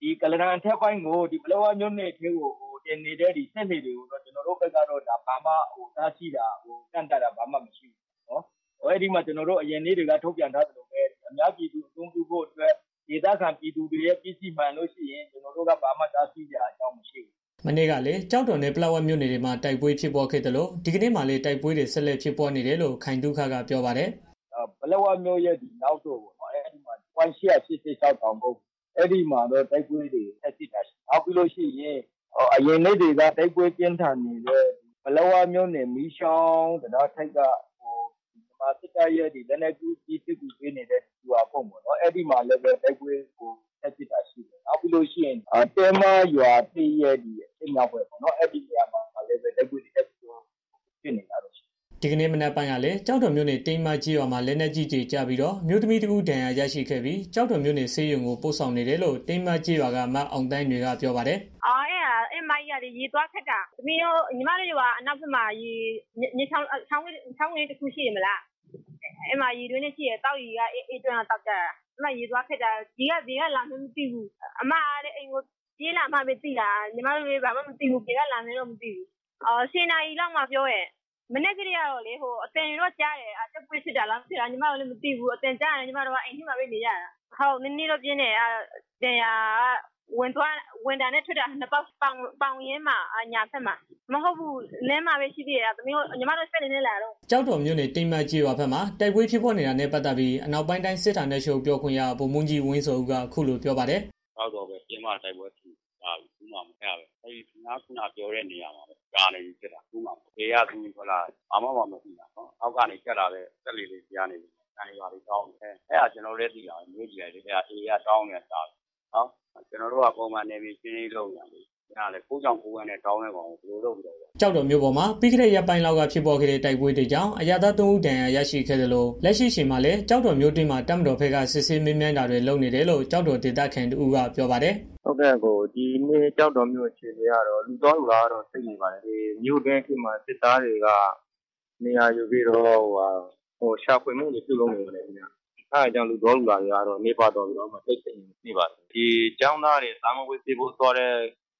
S8: ဒီကလရန်အထက်ပိုင်းကိုဒီဘလောဝမျိုးနဲ့ထဲကိုဟိုတင်နေတဲ့ဒီဆက်နေတွေကိုတော့ကျွန်တော်တို့ဘက်ကတော့ဒါဘာမှဟိုတားရှိတာဟိုကန့်တတ်တာဘာမှမရှိဘူးနော်ဟိုအဲ့ဒီမှာကျွန်တော်တို့အရင်နေ့တွေကထုတ်ပြန်ထားသလိုပဲအများပြည်သူအသုံးပြုဖို့အတွက်ဒေသခံပြည်သူတွေရဲ့ပြည်စီမှန်လို့ရှိရင်ကျွန်တော်တို့ကဘာမှတားဆီးကြအကြောင်းမရှိဘူး
S7: မနေ့ကလည်းကြောက်တော်နဲ့ပလောဝတ်မြို့နယ်တွေမှာတိုက်ပွဲဖြစ်ပွားခဲ့တယ်လို့ဒီကနေ့မှလည်းတိုက်ပွဲတွေဆက်လက်ဖြစ်ပွားနေတယ်လို့ခိုင်ဒုခကပြောပါတယ်
S8: ပလောဝတ်မြို့ရဲ့ဒီနောက်တော့ပေါ့နော်အဲဒီမှာ1886တောင်ကုန်းအဲ့ဒီမှာတော့တိုက်ပွဲတွေဆက်ဖြစ်တာရှိနောက်ပြီးလို့ရှိရင်အရင်နေ့တွေကတိုက်ပွဲပြင်းထန်နေတဲ့ပလောဝတ်မြို့နယ်မီးရှောင်းတရားထိုက်ကဟိုဒီမှာစစ်တပ်ရဲ့ဒီလက်နက်ကြီးကြီးတစ်ခုပေးနေတဲ့သူအဖုံပေါ့နော်အဲ့ဒီမှာလည်းပဲတိုက်ပွဲကိုဆက်ဖြစ်တာရှိတယ်နောက်ပြီးလို့ရှိရင်တဲမရွာတည့်ရဲ့ဒီအစ်မြောက်ပွဲပေါ့နော်အဲ့ဒီနေရာမှာလည်းပဲတိုက်ပွဲတွေဆက်ဖြစ်နေတာတော့
S7: ဒီကနေ့မနက်ပိုင်းကလည်းကြောက်တော်မြို့နယ်တိမ်မကြီးရွာမှာလက်နက်ကြီးကြီးကြပြီးတော့မြို့သမီးတဦးဒဏ်ရာရရှိခဲ့ပြီးကြောက်တော်မြို့နယ်ဆေးရုံကိုပို့ဆောင်နေတယ်လို့တိမ်မကြီးရွာကမအောင်တိုင်းတွေကပြောပါတယ်။
S9: အော်အဲ့ဟာအဲ့မကြီးကရေသွားခက်တာ။သမီးတို့ညီမတို့ကအနောက်ဘက်မှာရေမြေချောင်းချောင်းချောင်းလေးတစ်ခုရှိရမလား။အဲ့မှာရေတွင်းနဲ့ရှိရတောက်ရီကအေးအေးတွန်းတောက်ကြတာ။အမရေသွားခက်တာဒီကဒီကလာမှမသိဘူး။အမကလည်းအိမ်ကိုပြေးလာမှပဲသိတာ။ညီမတို့လည်းဘာမှမသိဘူး။ဒီကလာမှတော့မသိဘူး။အော်ရှင်းနာရီလောက်မှပြောရဲ့ မနေ့ကလေးကတော့လေဟိုအတန်ရောကြားတယ်အတက်ပွေးဖြစ်တာလားဖြစ်တာညီမတို့လည်းမသိဘူးအတန်ကြားတယ်ညီမတို့ကအိမ်ထဲမှာပဲနေရတာဟုတ်နည်းနည်းတော့ပြင်းတယ်အတန်ရဝင်သွားဝင်တာနဲ့ထွက်တာနှစ်ပေါက်ပေါင်ပေါင်ရင်းမှာညာဖက်မှာမဟုတ်ဘူးလမ်းမှာပဲရှိသေးတယ်သမီးတို့ညီမတို့စက်နေနေလာတော့
S7: ကြောက်တော်မြို့နယ်တိမ်မကြီးရွာဖက်မှာတိုက်ပွဲဖြစ်ပေါ်နေတာနဲ့ပတ်သက်ပြီးအနောက်ပိုင်းတိုင်းစစ်ဌာနချုပ်ပြောခွင့်ရဗိုလ်မှူးကြီးဝင်းစောဦးကခုလိုပြောပါတယ်
S10: ကြောက်တော်ပဲပြင်မတိုက်ပွဲဖြစ်တာဘူးမှမရပဲအဲဒီငါခုနပြောတဲ့နေရာမှာပဲ ကားနေဖြစ်တာဘူးမှဘေးရသူဟလာအမမမရှိတာနော်အောက်ကနေချက်လာတဲ့တက်လေးလေးကြားနေတယ်ကနေပါလေးတောင်းတယ်အဲ့ဒါကျွန်တော်လည်းသိတာမျိုးကြည့်ရတယ်အဲ့ဒါအေးရတောင်းနေတာနော်ကျွန်တော်တို့ကပုံမှန်နေပြီးရှင်းရှင်းလုပ်ရတယ် ဒါလည်း ကိုကြောင့်ကိုယ်ကနေတောင်းနေပါအောင်ဘယ်လိုလုပ်ပြီးတော့
S7: ကြောက်တော်မျိုးပေါ်မှာ ပြီးခဲ့တဲ့ ရက်ပိုင်းလောက်က ဖြစ်ပေါ်ခဲ့တဲ့ တိုက်ပွဲတွေကြောင့် အရသာသုံး ဦးတန်ရာရရှိခဲ့တယ်လို့လက်ရှိချိန်မှာလည်းကြောက်တော်မျိုးတွင်းမှာ တပ်မတော်ဘက်က စစ်ဆေးမင်းမြန်းတာတွေ လုပ်နေတယ်လို့ကြောက်တော်ဒေသခံတူကပြောပါတယ်
S11: ဟုတ်ကဲ့ကိုဒီနေ့ကြောက်တော်မျိုးအခြေအနေကတော့ လူတော်လူလားတော့ သိနေပါတယ်ဒီမျိုးတွင်းခေတ်မှာ စစ်သားတွေက နေရာယူပြီးတော့ဟိုဟာဟိုရှာဖွေမှုတွေ ပြုလုပ်နေတယ်ခင်ဗျ အဲအကြောင်းလူတော်လူလာတွေကတော့နေပါတော်ပြီးတော့မှသိသိနေပါတယ်ဒီကျောင်းသားတွေ စာမဝေးပြေဖို့သွားတဲ့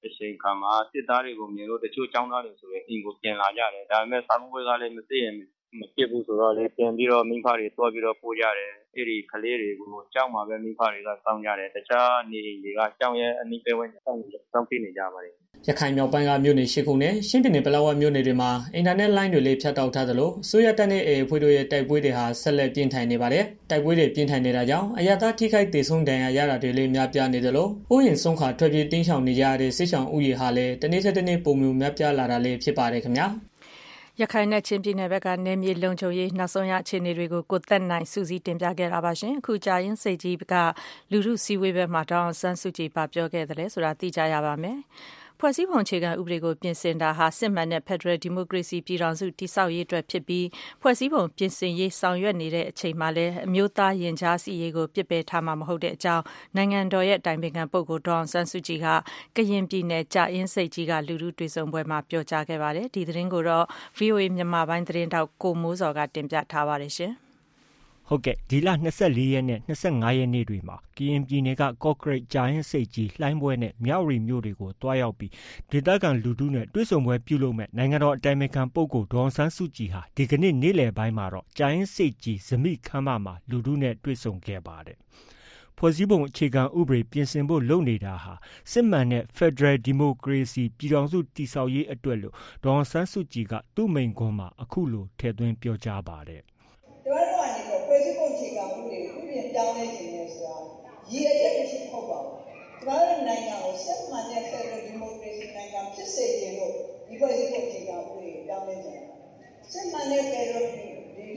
S11: အချိန်ခါမှာစစ်သားတွေကိုမြင်လို့တချို့ကျောင်းသားတွေဆိုရင်အိမ်ကိုပြန်လာကြတယ်ဒါပေမဲ့စာမဝေးကလည်းမသိရင်မဖြစ်ဘူးဆိုတော့လေပြန်ပြီးတော့မိဖတွေတွားပြီးတော့ပို့ကြတယ်အဲ့ဒီကလေးတွေကိုကြောက်မှာပဲမိဖတွေကစောင်းကြတယ်တခြားနေတွေကကြောက်ရဲ့အနိပေဝင်းစောင်းစောင်းပြနေကြပါတယ်
S7: ရခိုင်မြောက်ပိုင်းက မြို့နယ်ရှိခုနဲ့ရှင်းပြည်နယ် ပလောဝမြို့နယ်တွေမှာ အင်တာနက်လိုင်းတွေလည်း ဖြတ်တောက်ထားသလိုဆိုရတက်တဲ့အေဖွေတို့ရဲ့ တိုက်ပွဲတွေဟာ ဆက်လက်ပြင်းထန်နေပါတယ်။တိုက်ပွဲတွေ ပြင်းထန်နေတာကြောင့် အရသာထိခိုက်ဒေဆုံး ဒဏ်ရာရတာတွေလည်း များပြားနေသလိုဥယျာဉ်ဆုံးခါထွက်ပြေးတင်းရှောင်နေကြတဲ့ စစ်ဆောင်ဥယျာဉ်ဟာလည်း တနေ့တစ်နေ့ပုံမှုများပြားလာတာလည်း ဖြစ်ပါတယ်ခင်ဗျာ။
S1: ရခိုင်နဲ့ ချင်းပြည်နယ်ဘက်ကနေမြေလုံခြုံရေး နောက်ဆုံးရ အခြေအနေတွေကို ကိုသက်နိုင်စူးစီးတင်ပြခဲ့တာပါရှင်အခု ကြာရင်စိတ်ကြီးက လူမှုစီဝေးဘက်မှာတောင်းဆန်းစုကြည်ပါပြောခဲ့တယ်ဆိုတာ သိကြရပါမယ်။ ဖွဲ့စည်းပုံအခြေခံဥပဒေကိုပြင်ဆင်တာဟာစစ်မှန်တဲ့ဖက်ဒရယ်ဒီမိုကရေစီပြည်ထောင်စုတည်ဆောက်ရေးအတွက်ဖြစ်ပြီးဖွဲ့စည်းပုံပြင်ဆင်ရေးဆောင်ရွက်နေတဲ့အချိန်မှာလည်းအမျိုးသားရင်ကြားစီရေးကိုပြစ်ပယ်ထားမှာမဟုတ်တဲ့အကြောင်းနိုင်ငံတော်ရဲ့အတိုင်ပင်ခံပုဂ္ဂိုလ်ဒေါအောင်ဆန်းစုကြည်ကကရင်ပြည်နယ်ကြာအင်းစိတ်ကြီးကလူလူတွေ့ဆုံပွဲမှာပြောကြားခဲ့ပါတယ်ဒီသတင်းကိုတော့ VOA မြန်မာပိုင်းသတင်းတောက်ကိုမိုးစော်ကတင်ပြထားပါတယ်ရှင်
S12: ဟုတ်ကဲ့ဒီလ24ရက်နဲ့25ရက်နေ့တွေမှာကရင်ပြည်နယ်ကကော့ကရိတ်ဂျိုင်းစိတ်ကြီးလှိုင်းပွဲနဲ့မြောက်ရီမြို့တွေကိုတွားရောက်ပြီးဒေသခံလူထုနဲ့တွေ့ဆုံပွဲပြုလုပ်မဲ့နိုင်ငံတော်အတိုင်ပင်ခံပုဂ္ဂိုလ်ဒေါအောင်ဆန်းစုကြည်ဟာဒီကနေ့နေ့လယ်ပိုင်းမှာတော့ဂျိုင်းစိတ်ကြီးဇမိခမ်းမမှာလူထုနဲ့တွေ့ဆုံခဲ့ပါတယ်ဖွဲ့စည်းပုံအခြေခံဥပဒေပြင်ဆင်ဖို့လုပ်နေတာဟာစစ်မှန်တဲ့ Federal Democracy ပြည်ထောင်စုတည်ဆောက်ရေးအတွက်လို့ဒေါအောင်ဆန်းစုကြည်ကသူ့မိန့်ခွန်းမှာအခုလိုထည့်သွင်းပြောကြားပါတယ်
S13: ကျမတို့ကနေတော့ဖွဲ့စည်းပုံအခြေခံဥပ ဒေကိုပြင်ပြောင်းလဲခြင်းနဲ့ဆိုတာရည်အချက်မရှိဟုတ်ပါဘူး။ကျမတို့နိုင်ငံကိုစစ်မှန်တဲ့ Federal Democracy နိုင်ငံဖြစ်စေခြင်းလို့ဒီဖွဲ့စည်းပုံအခြေခံဥပဒေကိုပြောင်းလဲခြင်း။စစ်မှန်တဲ့ Federal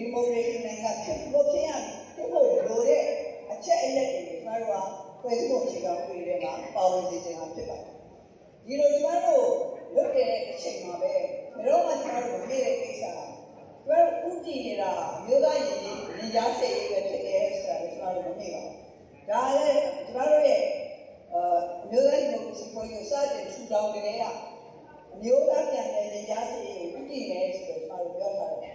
S13: Democracy နိုင်ငံဖြစ်လို့ဖြစ်ရဖြစ်ဖို့လိုတဲ့အချက်အလက်တွေကျမတို့ကဖွဲ့စည်းပုံအခြေခံဥပဒေထဲမှာပါဝင်စေခြင်းဖြစ်ပါတယ်။ဒီလိုကျမတို့လုပ်တဲ့အချိန်မှာပဲဘယ်တော့မှကျမတို့မပြည့်တဲ့ကိစ္စဘယ်ဥတည်နေတာမျိုးသားရည်ရည်ရားစိတ်ပဲဖြစ်တယ်ဆိုတာ ကိုကျွန်တော်တို့မမေ့ပါဘူးဒါလည်းကျွန်တော်တို့ရဲ့အာမျိုးသားဒီမိုကရေစီဖွဲ့ရစတဲ့ထူထောင်ကြတဲ့အမျိုးသားပြန်တဲ့ရည်ရားစိတ်ကိုဥတည်နေဆိုတော့ကျွန်တော်တို့ပြောထားတယ်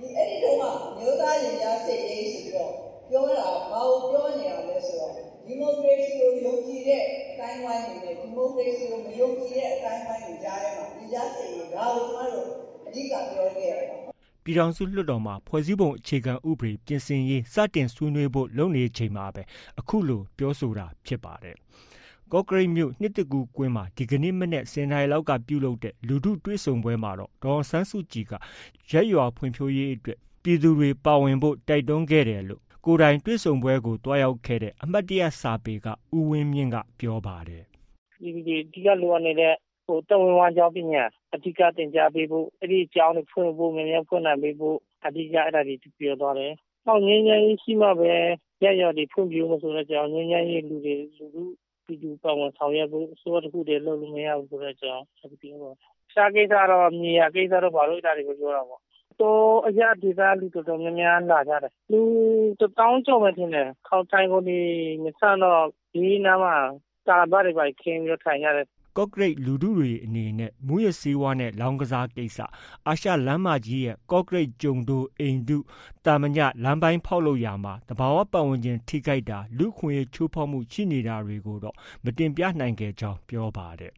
S13: ဒီအဲ့ဒီတော့ကမျိုးသားရည်ရားစိတ်ရေးဆိုပြီးတော့ပြောတာဘာကိုပြောနေရလဲဆိုတော့ဒီမိုကရေစီကိုယုံကြည်တဲ့အတိုင်းဝိုင်းတွေနဲ့ဒီမိုကရေစီကိုမယုံကြည်တဲ့အတိုင်းဝိုင်းတွေကြားထဲမှာဒီကြားစိတ်ကိုဒါကိုကျွန်တော်တို့အဓိကပြောခဲ့ရတယ်
S12: ပြည်ထောင်စုလွှတ်တော်မှာ ဖွဲ့စည်းပုံအခြေခံဥပဒေပြင်ဆင်ရေး စတင်ဆွေးနွေးဖို့ လုပ်နေချိန်မှာပဲ အခုလို ပြောဆိုတာဖြစ်ပါတယ်။ကော့ကရိတ်မြို့ နှစ်တကူကွင်းမှာ ဒီကနေ့ မနက်10နာရီလောက်က ပြုလုပ်တဲ့ လူထုတွေ့ဆုံပွဲမှာတော့ ဒေါ်ဆန်းစုကြည်ကရက်ရွာဖွံ့ဖြိုးရေးအတွက် ပြည်သူတွေ ပါဝင်ဖို့ တိုက်တွန်းခဲ့တယ်လို့ ကိုယ်တိုင်တွေ့ဆုံပွဲကိုတွားရောက်ခဲ့တဲ့ အမတ်တရစာပေက ဦးဝင်းမြင့်က ပြောပါတယ်။
S14: ဒီဒီဒီကလိုနေတဲ့ဟိုတဝန်ဝါကြောင်းပညာ အဓိကတင် जा ပေးဖို့အဲ့ဒီအကြောင်းတွေဖွင့်ဖို့မြန်မြန်ဖွင့်နိုင်ပေးဖို့အဓိကအဲ့ဒါတွေပြောသွားတယ်။နောက်ငင်းငင်းရှိမှပဲရရတွေဖွင့်ပြမဆိုတဲ့အကြောင်းငင်းငင်းရေးလူတွေလူလူပြည်သူပါဝင်ဆောင်ရွက်ဖို့စိုးရတစ်ခုတည်းလုပ်လို့မရဘူးဆိုတဲ့အကြောင်းဆက်ပြောတော့ရှားကိစ္စတော့မြေယာကိစ္စတော့ဘာလို့အဲ့ဒါတွေကိုပြောတာပေါ့တော့အရာဒေသလူတော်တော်များများလာကြတယ်လူတပေါင်းကျော်ပဲထင်တယ်ခေါက်တိုင်းကိုဒီမဆန်တော့ဒီနားမှာတာဘာတွေပဲခင်းပြီးထိုင်ရတယ်
S12: ကော့ဂရိတ်လူထုတွေအနေနဲ့ မူရစီဝါနဲ့ လောင်းကစားကိစ္စ အာရှလမ်းမကြီးရဲ့ ကော့ဂရိတ် ကျုံတို့အိမ်တုတာမည လမ်းပိုင်းဖောက်လို့ရမှာတဘာဝပတ်ဝန်းကျင် ထိခိုက်တာ လူခွင့်ချိုးဖောက်မှု ရှိနေတာတွေကိုတော့ မတင်ပြနိုင်ခဲ့ကြောင်း ပြောပါတယ်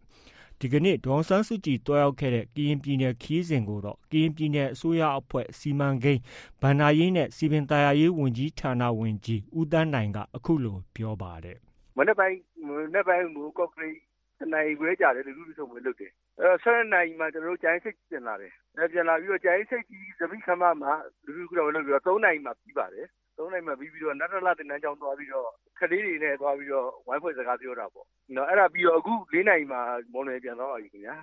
S12: ဒီကနေ့ ဒေါန်ဆန်းစုကြည်တွားရောက်ခဲ့တဲ့ ကရင်ပြည်နယ်ခီးစဉ်ကိုတော့ ကရင်ပြည်နယ် အစိုးရအဖွဲ့ စီမံကိန်းဗန္ဒာရေးနဲ့စီပင်သားရေး ဝန်ကြီးဌာန ဝန်ကြီး ဦးတန်းနိုင်က အခုလို ပြောပါတယ်
S15: မနေ့ပိုင်းမနေ့ပိုင်းမူကော့ကရိတ် တနိုင်ခွဲကြတယ်လူလူဆုံးပဲလုပ်တယ်အဲတော့ဆက်နိုင်မှာကျွန်တော်တို့ကြိုင်းစိတ်ပြင်လာတယ်အဲပြင်လာပြီးတော့ကြိုင်းစိတ်ကြီးသမိခမမှာလူလူကတော့လုပ်ပြီးတော့3နိုင်မှာပြီးပါတယ်3နိုင်မှာပြီးပြီးတော့နတ်တလတင်နန်းကြောင်းသွားပြီးတော့ခလေးတွေနဲ့သွားပြီးတော့ဝိုင်းဖွဲ့စကားပြောတာပေါ့နော်အဲ့ဒါပြီးတော့အခု၄နိုင်မှာမော်နယ်ပြန်တော့ပြီခင်ဗျာ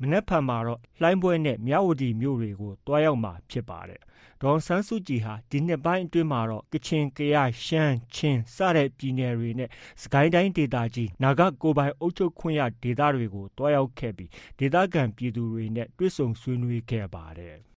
S12: မနက်ဖြန်မှာတော့လှိုင်းပွဲနဲ့မြဝတီမြို့တွေကိုတွားရောက်မှာဖြစ်ပါတယ်။ ဒေါ်ဆန်းစုကြည်ဟာ ဒီနှစ်ပိုင်းအတွင်းမှာတော့ ကချင်၊ကယား၊ရှမ်း၊ချင်း စတဲ့ပြည်နယ်တွေနဲ့ စစ်ကိုင်းတိုင်းဒေသကြီး နာဂကိုယ်ပိုင်အုပ်ချုပ်ခွင့်ရဒေသတွေကိုတွားရောက်ခဲ့ပြီး ဒေသခံပြည်သူတွေနဲ့ တွေ့ဆုံဆွေးနွေးခဲ့ပါတယ်။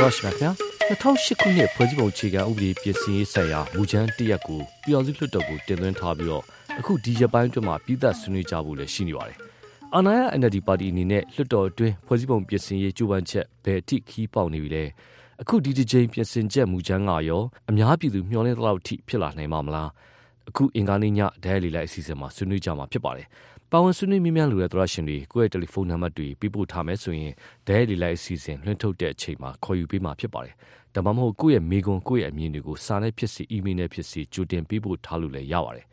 S5: Rush ပါခင်ဗျာ2008ခုနှစ် ဖွဲ့စည်းပုံအခြေခံဥပဒေ ပြင်ဆင်ရေးဆိုင်ရာ မူကြမ်းတရက်ကို ပြည်အောင်စုလွှတ်တော်ကို တင်သွင်းထားပြီးတော့ အခုဒီရက်ပိုင်းအတွင်းမှာပြည်သက်ဆွေးနွေးကြဖို့လည်းရှိနေပါတယ်။အာဏာရ NLD ပါတီအနေနဲ့လွှတ်တော်အတွင်းဖွဲ့စည်းပုံပြင်ဆင်ရေးကြိုးပမ်းချက်ဘယ်အထိခီးပေါက်နေပြီလဲ။အခုဒီတစ်ချိန်ပြင်ဆင်ချက်မူကြမ်းကရောအများပြည်သူမျှော်လင့်သလောက်ထိဖြစ်လာနိုင်မှာမလား။အခုအင်္ဂါနေ့ညဒဲလီလိုက်အစီအစဉ်မှာဆွေးနွေးကြမှာဖြစ်ပါတယ်။ပါဝင်ဆွေးနွေးမြများလိုတဲ့သရရှင်တွေကိုယ့်ရဲ့တယ်လီဖုန်းနံပါတ်တွေပေးပို့ထားမယ်ဆိုရင်ဒဲလီလိုက်အစီအစဉ်လွှင့်ထုတ်တဲ့အချိန်မှာခေါ်ယူပေးမှာဖြစ်ပါတယ်။ဒါမှမဟုတ်ကိုယ့်ရဲ့မေကွန်ကိုယ့်ရဲ့အမြင်တွေကိုစာနဲ့ဖြစ်စီအီးမေးလ်နဲ့ဖြစ်စီကြိုတင်ပေးပို့ထားလို့လည်းရပါတယ်။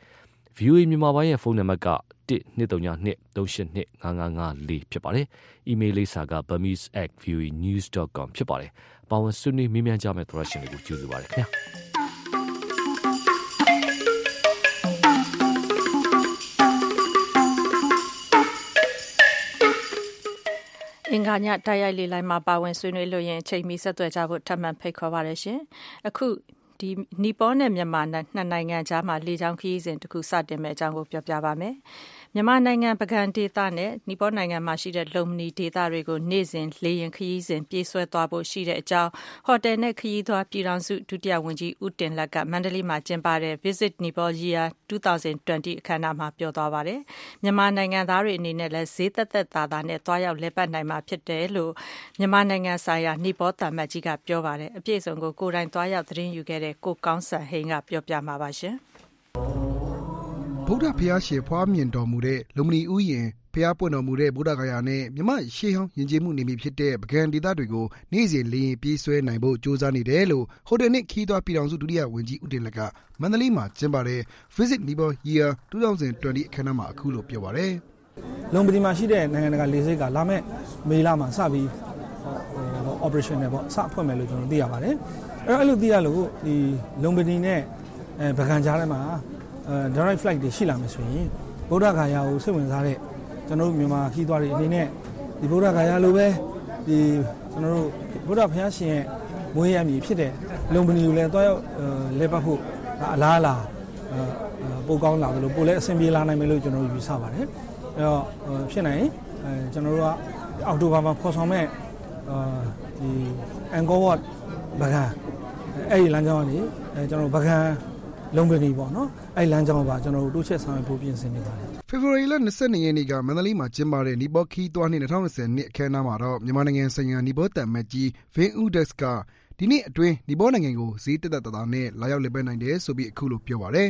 S5: VOA မြန်မာပိုင်းရဲ့ဖုန်းနံပါတ်က12329825554ဖြစ်ပါတယ်။ email လိပ်စာက burmese@voanews.com ဖြစ်ပါတယ်။ပါဝင်ဆွေးနွေးမြများကြမဲ့သရရှင်တွေကိုကျေးဇူးပါတယ်ခင်ဗျာ။
S1: င်္ဂါညတိုက်ရိုက်လေလိုင်းမှာပါဝင်ဆွေးနွေးလို့ရင်အချိန်မီဆက်သွယ်ကြဖို့ထပ်မံဖိတ်ခေါ်ပါရရှင်။အခုဒီ နီပေါနဲ့ မြန်မာ နှစ်နိုင်ငံကြားမှာလေကြောင်းခရီးစဉ်တစ်ခု စတင်မဲ့အကြောင်းကိုပြောပြပါမယ်။ မြန်မာနိုင်ငံ ပုဂံဒေသနဲ့ နီပေါနိုင်ငံမှာရှိတဲ့ လုံမနီဒေသတွေကို နေ့စဉ် လေယာဉ်ခရီးစဉ် ပြေးဆွဲသွားဖို့ ရှိတဲ့အကြောင်း ဟိုတယ်နဲ့ ခရီးသွား ပြည်ထောင်စု ဒုတိယဝန်ကြီး ဦးတင်လတ်က မန္တလေးမှာ ကျင်းပတဲ့ Visit Nepal Year 2020 အခမ်းအနားမှာ ပြောသွားပါတယ်။မြန်မာနိုင်ငံသားတွေ အနေနဲ့လည်း ဈေးသက်သက်သာသာနဲ့ သွားရောက် လည်ပတ်နိုင်မှာ ဖြစ်တယ်လို့ မြန်မာနိုင်ငံဆိုင်ရာ နီပေါသံမတ်ကြီးက ပြောပါတယ်။အပြည့်အစုံကို ကိုယ်တိုင်သွားရောက် သတင်းယူခဲ့တဲ့ ကိုကောင်းစံဟိန်းက ပြောပြမှာပါရှင်။
S16: ဗုဒ္ဓဘုရားရှင်ဖွားမြင်တော်မူတဲ့လုံမဏီဥယျာဉ်ဘုရားပွင့်တော်မူတဲ့ဗုဒ္ဓဂယာနဲ့မြမရှေးဟောင်းယဉ်ကျေးမှုနေမည်ဖြစ်တဲ့ပကံဒေသတွေကိုနေ့စဉ်လေရင်ပြေးဆွဲနိုင်ဖို့ကြိုးစားနေတယ်လို့ဟိုတယ်နှင့်ခီးသွွားပြည်တော်စုဒုတိယဝန်ကြီးဦးတင်လက်ကမန္တလေးမှာကျင်းပတဲ့ Visit Nepal Year 2020အခမ်းအနားမှာအခုလိုပြောပါတယ်
S17: လုံပဒီမှာရှိတဲ့နိုင်ငံတကာလေဆိပ်ကလာမဲ့မေလမှာစပြီး operation နဲ့ပေါ့စဖွင့်မယ်လို့ကျွန်တော်သိရပါတယ်အဲ့တော့အဲ့လိုသိရလို့ဒီလုံပဒီနဲ့အဲပကံကြားထဲမှာအဲ direct flight တွေရှိလာမယ်ဆိုရင်ဗုဒ္ဓဂါယာကိုစိတ်ဝင်စားတဲ့ကျွန်တော်တို့မြန်မာခီးသွားတွေအနေနဲ့ဒီဗုဒ္ဓဂါယာလိုပဲဒီကျွန်တော်တို့ဗုဒ္ဓဘုရားရှင်ရဲ့မွေးရမည်ဖြစ်တဲ့လုံပဏီကိုလည်းတွားရောက်လဲပတ်ဖို့အလားအလာပိုကောင်းလာတယ်လို့ပိုလည်းအဆင်ပြေလာနိုင်မယ်လို့ကျွန်တော်တို့ယူဆပါတယ်အဲတော့ဖြစ်နိုင်အဲကျွန်တော်တို့ကအောက်တိုဘာမှာဖော်ဆောင်မဲ့အာဒီအန်ကောဝတ်ဘဂန်အဲ့ဒီလမ်းကြောင်းကနေအဲကျွန်တော်ဘဂန် လုံပဏီပေါ့နော်အဲ့လမ်းကြောင်းပါကျွန်တော်တို့တိုးချက်ဆောင်ရွက်ဖို့ပြင်ဆင်နေပါတယ်
S16: ဖေဖော်ဝါရီလ22ရက်နေ့ကမန္တလေးမှာကျင်းပတဲ့နီဘောခီသွားနှစ်2020နှစ်အခမ်းအနားမှာတော့မြန်မာနိုင်ငံဆိုင်ရာနီဘောတန်မတ်ကြီးဗင်ဦးဒက်စ်ကဒီနေ့အတွင်းနီဘောနိုင်ငံကိုဈေးတက်တက်တာနဲ့လာရောက်လည်ပတ်နိုင်တယ်ဆိုပြီးအခုလိုပြောပါတယ်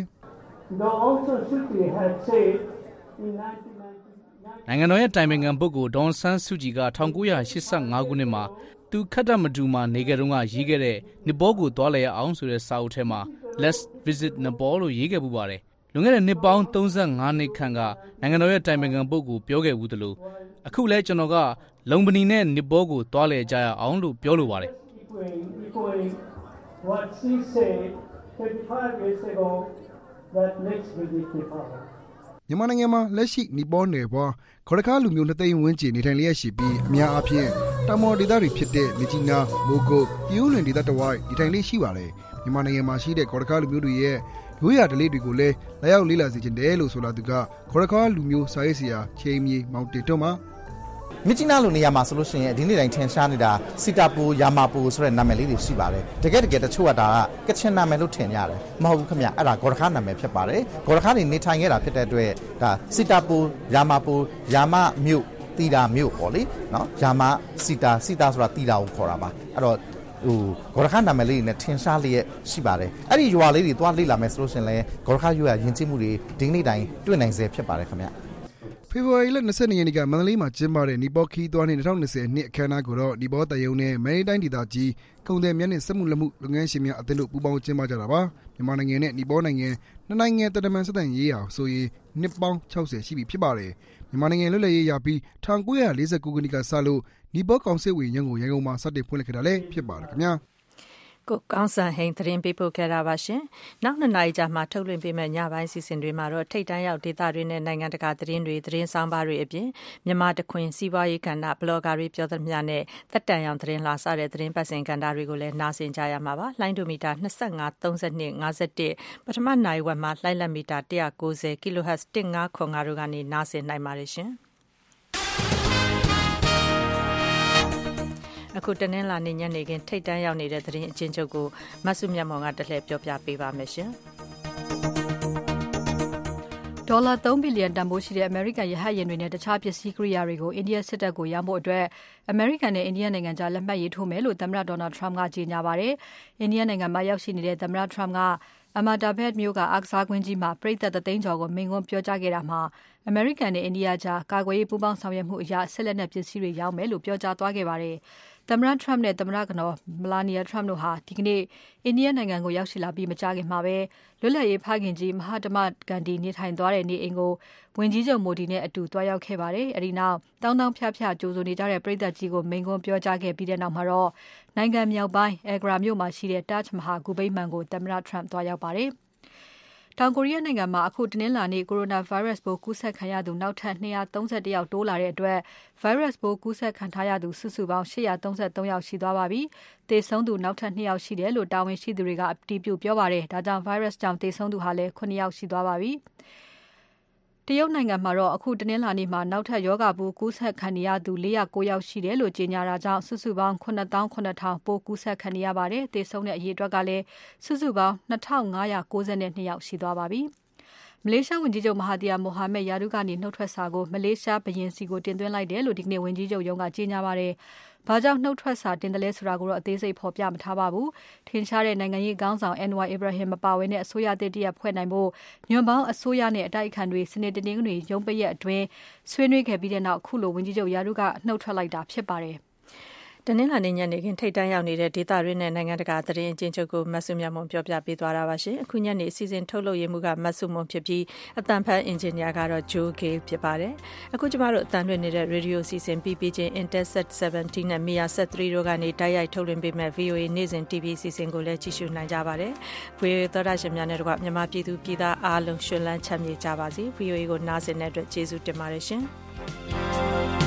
S18: နိုင်ငံတော်ရဲ့တိုင်ပင်ခံပုဂ္ဂိုလ်ဒေါန်ဆန်းစုကြည်က1985ခုနှစ်မှာသူခတ်တမတူမှာနေကြတော့ကရေးခဲ့တဲ့နီပေါကိုသွားလဲရအောင်ဆိုတဲ့စာအုပ်ထဲမှာ Let's visit Nepal လို့ရေးခဲ့ပူပါတယ်လွန်ခဲ့တဲ့နှစ်ပေါင်း35နှစ်ခန့်ကနိုင်ငံတော်ရဲ့တိုင်ပင်ခံပုဂ္ဂိုလ်ပြောခဲ့ဘူးတလို့အခုလဲကျွန်တော်ကလုံပနီနဲ့နီပေါကိုသွားလဲကြရအောင်လို့ပြောလိုပါတယ်
S19: what she said 35 years ago that let's visit Nepal
S16: မြန်မာနိုင်ငံမှာလက်ရှိနီပေါနယ်ပွားခေါ်တကားလူမျိုးနှစ်သိန်းဝန်းကျင်နေထိုင်လျက်ရှိပြီးအများအားဖြင့်တောင်ပေါ်ဒေသတွေဖြစ်တဲ့မြကြီးနားမိုးကုတ်ပြိုးလွင်ဒေသတဝိုက်နေထိုင်လျက်ရှိပါတယ် မြန်မာနိုင်ငံမှာရှိတဲ့ခေါ်တကားလူမျိုးတွေရဲ့ရိုးရာဓလေ့တွေကိုလည်းလာရောက်လေ့လာစေချင်တယ်လို့ဆိုလာသူကခေါ်တကားလူမျိုးစာရေးဆရာချိန်မြေမောင်တေတွန်းမှာ
S20: မြစ်ကြီးနားလိုနေရာမှာဆိုလို့ရှိရင်ဒီနေ့တိုင်းထင်ရှားနေတာစီတာပူယာမာပူဆိုတဲ့နာမည်လေးတွေရှိပါတယ်တကယ်တကယ်တချို့ကဒါကကချင်နာမည်လို့ထင်ကြတယ်မဟုတ်ဘူးခင်ဗျအဲ့ဒါဂေါ်ရခါနာမည်ဖြစ်ပါတယ်ဂေါ်ရခါနေနေထိုင်ခဲ့တာဖြစ်တဲ့အတွက်ဒါစီတာပူယာမာပူယာမမြို့တီတာမြို့ပေါ့လေနော်ယာမစီတာစီတာဆိုတာတီတာကိုခေါ်တာပါအဲ့တော့ ဟိုဂေါ်ရခနာမည်လေးနဲ့ထင်ရှားလျက်ရှိပါတယ်အဲ့ဒီရွာလေးတွေသွားလေ့လာမယ်ဆိုလို့ရှင်လဲဂေါ်ရခရွာယဉ်ကျေးမှုတွေဒီနေ့တိုင်းတွေ့နိုင်စေဖြစ်ပါတယ်ခင်ဗျ
S16: ဖေဖော်ဝါရီလ22ရက်နေ့ကမန္တလေးမှာကျင်းပတဲ့နီပေါခီးသွားနေ2020နှစ်အခမ်းအနားကိုတော့နီပေါတယုံနဲ့မန်တိုင်းဒေသကြီးကုံတယ်မြတ်နဲ့စက်မှုလက်မှုလုပ်ငန်းရှင်များအသင်းတို့ပူးပေါင်းကျင်းပကြတာပါမြန်မာနိုင်ငံနဲ့နီပေါနိုင်ငံနှစ်နိုင်ငံတရမန်စတဲ့ရေးရာဆိုရင်နှစ်ပေါင်း60ရှိပြီဖြစ်ပါတယ်မြန်မာနိုင်ငံလွတ်လပ်ရေးရပြီး1949ခုနှစ်ကစလို့နီပေါကောင်စစ်ဝင်ရုံးကိုရန်ကုန်မှာစတင်ဖွင့်လှစ်ခဲ့တာလည်းဖြစ်ပါတယ်ခင်ဗျာ
S1: ကိုကောင်းစံဟိန်သတင်းပေးပို့ခဲ့တာပါရှင်။နောက်နှစ်နာရီကြာမှထုတ်လွှင့်ပေးမယ့်ညပိုင်းစီစဉ်တွေမှာတော့ထိတ်တန်းရောက်ဒေသတွေနဲ့နိုင်ငံတကာသတင်းတွေသတင်းဆောင်ပါတွေအပြင်မြန်မာတခွင်စီးပွားရေးကဏ္ဍဘလော့ဂါတွေပြောသမျှနဲ့သက်တမ်းရောင်သတင်းလာစတဲ့သတင်းပတ်စဉ်ကဏ္ဍတွေကိုလည်းနားဆင်ကြရမှာပါ။လိုင်းဒိုမီတာ25 32 51ပထမနိုင်ဝက်မှာလိုင်းလက်မီတာ190 kHz 1505တို့ကနေနားဆင်နိုင်ပါတယ်ရှင်။ အခုတနင်္လာနေ့ညနေခင်းထိတ်တန်းရောက်နေတဲ့သတင်းအချင်းချုပ်ကိုမဆုမြတ်မောင်ကတလှည့်ပြောပြပေးပါမယ်ရှင်။
S2: ဒေါ်လာ3ဘီလီယံတန်ဖိုးရှိတဲ့အမေရိကန်ရဟတ်ယာဉ်တွေနဲ့တခြားပစ္စည်းကိရိယာတွေကိုအိန္ဒိယစစ်တပ်ကိုရောင်းဖို့အတွက်အမေရိကန်နဲ့အိန္ဒိယနိုင်ငံကြားလက်မှတ်ရေးထိုးမယ်လို့သမ္မတဒေါ်နယ်ထရမ့်ကကြေညာပါတယ်။အိန္ဒိယနိုင်ငံမှာရောက်ရှိနေတဲ့သမ္မတထရမ့်ကအမာတာဘတ်မြို့ကအားကစားကွင်းကြီးမှာပြည်သက်သိန်းကျော်ကိုမိန့်ခွန်းပြောကြားခဲ့တာမှာအမေရိကန်နဲ့အိန္ဒိယကြားကာကွယ်ရေးပူးပေါင်းဆောင်ရွက်မှုအရဆက်လက်နဲ့ပစ္စည်းတွေရောင်းမယ်လို့ပြောကြားသွားခဲ့ပါတယ်။ သမ္မတ Trump နဲ့ သမ္မတကတော် Melania Trump တို့ဟာ ဒီကနေ့ အိန္ဒိယနိုင်ငံကို ရောက်ရှိလာပြီး မကြာခင်မှာပဲ လွတ်လပ်ရေးဖခင်ကြီးမဟာတမဂန္ဒီနေထိုင်သွားတဲ့ နေအိမ်ကို ဝန်ကြီးချုပ်မိုဒီနဲ့အတူတွားရောက်ခဲ့ပါတယ်။အဲဒီနောက်တောင်းတောင်းဖြားဖြားကြိုးဆိုနေကြတဲ့ပြည်သက်ကြီးကို မိန်ကွန်းပြောကြားခဲ့ပြီးတဲ့နောက်မှာတော့ နိုင်ငံမြောက်ပိုင်း Agra မြို့မှာရှိတဲ့ Taj Mahal ဂူဗိမာန်ကို သမ္မတ Trump တွားရောက်ပါတယ်။ တောင်ကိုရီးယားနိုင်ငံမှာ အခုတနင်္လာနေ့ Coronavirus ပိုးကူးစက်ခံရသူ နောက်ထပ်231ယောက်တိုးလာတဲ့အတွက် Virus ပိုးကူးစက်ခံထားရသူ စုစုပေါင်း833ယောက်ရှိသွားပါပြီ။သေဆုံးသူ နောက်ထပ်2ယောက်ရှိတယ်လို့ တာဝန်ရှိသူတွေက အတည်ပြုပြောပါတယ်။ဒါကြောင့် Virus ကြောင့် သေဆုံးသူဟာလည်း9ယောက်ရှိသွားပါပြီ။ တရုတ်နိုင်ငံမှာတော့ အခုတနင်္လာနေ့မှာ နောက်ထပ်ယောဂပိုးကူးစက်ခံရသူ409ယောက်ရှိတယ်လို့ ကြေညာတာကြောင့် စုစုပေါင်း8900ပိုးကူးစက်ခံရပါတယ်။သေဆုံးတဲ့အရေအတွက်ကလည်း စုစုပေါင်း2592ယောက်ရှိသွားပါပြီ။ မလေးရှားဝန်ကြီးချုပ်မဟာတီယာမိုဟာမက်ယာဒူကနေနှုတ်ထွက်စာကိုမလေးရှားဘရင်စီကိုတင်သွင်းလိုက်တယ်လို့ဒီကနေ့ဝန်ကြီးချုပ်ရုံးကကြေညာပါတယ်။ဘာကြောင့်နှုတ်ထွက်စာတင်တယ်လဲဆိုတာကိုတော့အသေးစိတ်ဖော်ပြမထားပါဘူး။ထင်ရှားတဲ့နိုင်ငံရေးခေါင်းဆောင် Anwar Ibrahim မပါဝင်တဲ့အစိုးရသစ်တရပ်ဖွဲ့နိုင်ဖို့ညွန့်ပေါင်းအစိုးရနဲ့အတိုက်အခံတွေစနေတနင်္ဂနွေရုံးပရက်အတွင်းဆွေးနွေးခဲ့ပြီးတဲ့နောက်ခုလိုဝန်ကြီးချုပ်ယာရုကနှုတ်ထွက်လိုက်တာဖြစ်ပါတယ်။
S1: တနင်္လာနေ့ညနေခင်းထိပ်တန်းရောက်နေတဲ့ဒေသတွင်းနဲ့နိုင်ငံတကာသတင်းအကျဉ်းချုပ်ကိုမဆုမြတ်မွန်ပြောပြပေးသွားတာပါရှင်။အခုညနေအစီအစဉ်ထုတ်လုပ်ရမှုကမဆုမွန်ဖြစ်ပြီးအတန်ဖန်အင်ဂျင်နီယာကတော့ Joe Gale ဖြစ်ပါတယ်။အခုကျမတို့အတန်လွှင့်နေတဲ့ radio အစီအစဉ်ပြီးပြီးချင်း Interset 17နဲ့ Mia Set 3တို့ကနေတိုက်ရိုက်ထုတ်လွှင့်ပေးမဲ့ VOA နေ့စဉ် TV အစီအစဉ်ကိုလည်းကြည့်ရှုနိုင်ကြပါတယ်။ VOA သောတာရှင်များနဲ့တကွမြန်မာပြည်သူပြည်သားအားလုံးရှင်လန်းချမ်းမြေ့ကြပါစေ။ VOA ကိုနားဆင်တဲ့အတွက်ကျေးဇူးတင်ပါတယ်ရှင်။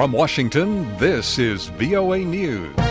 S21: From Washington, this is VOA News.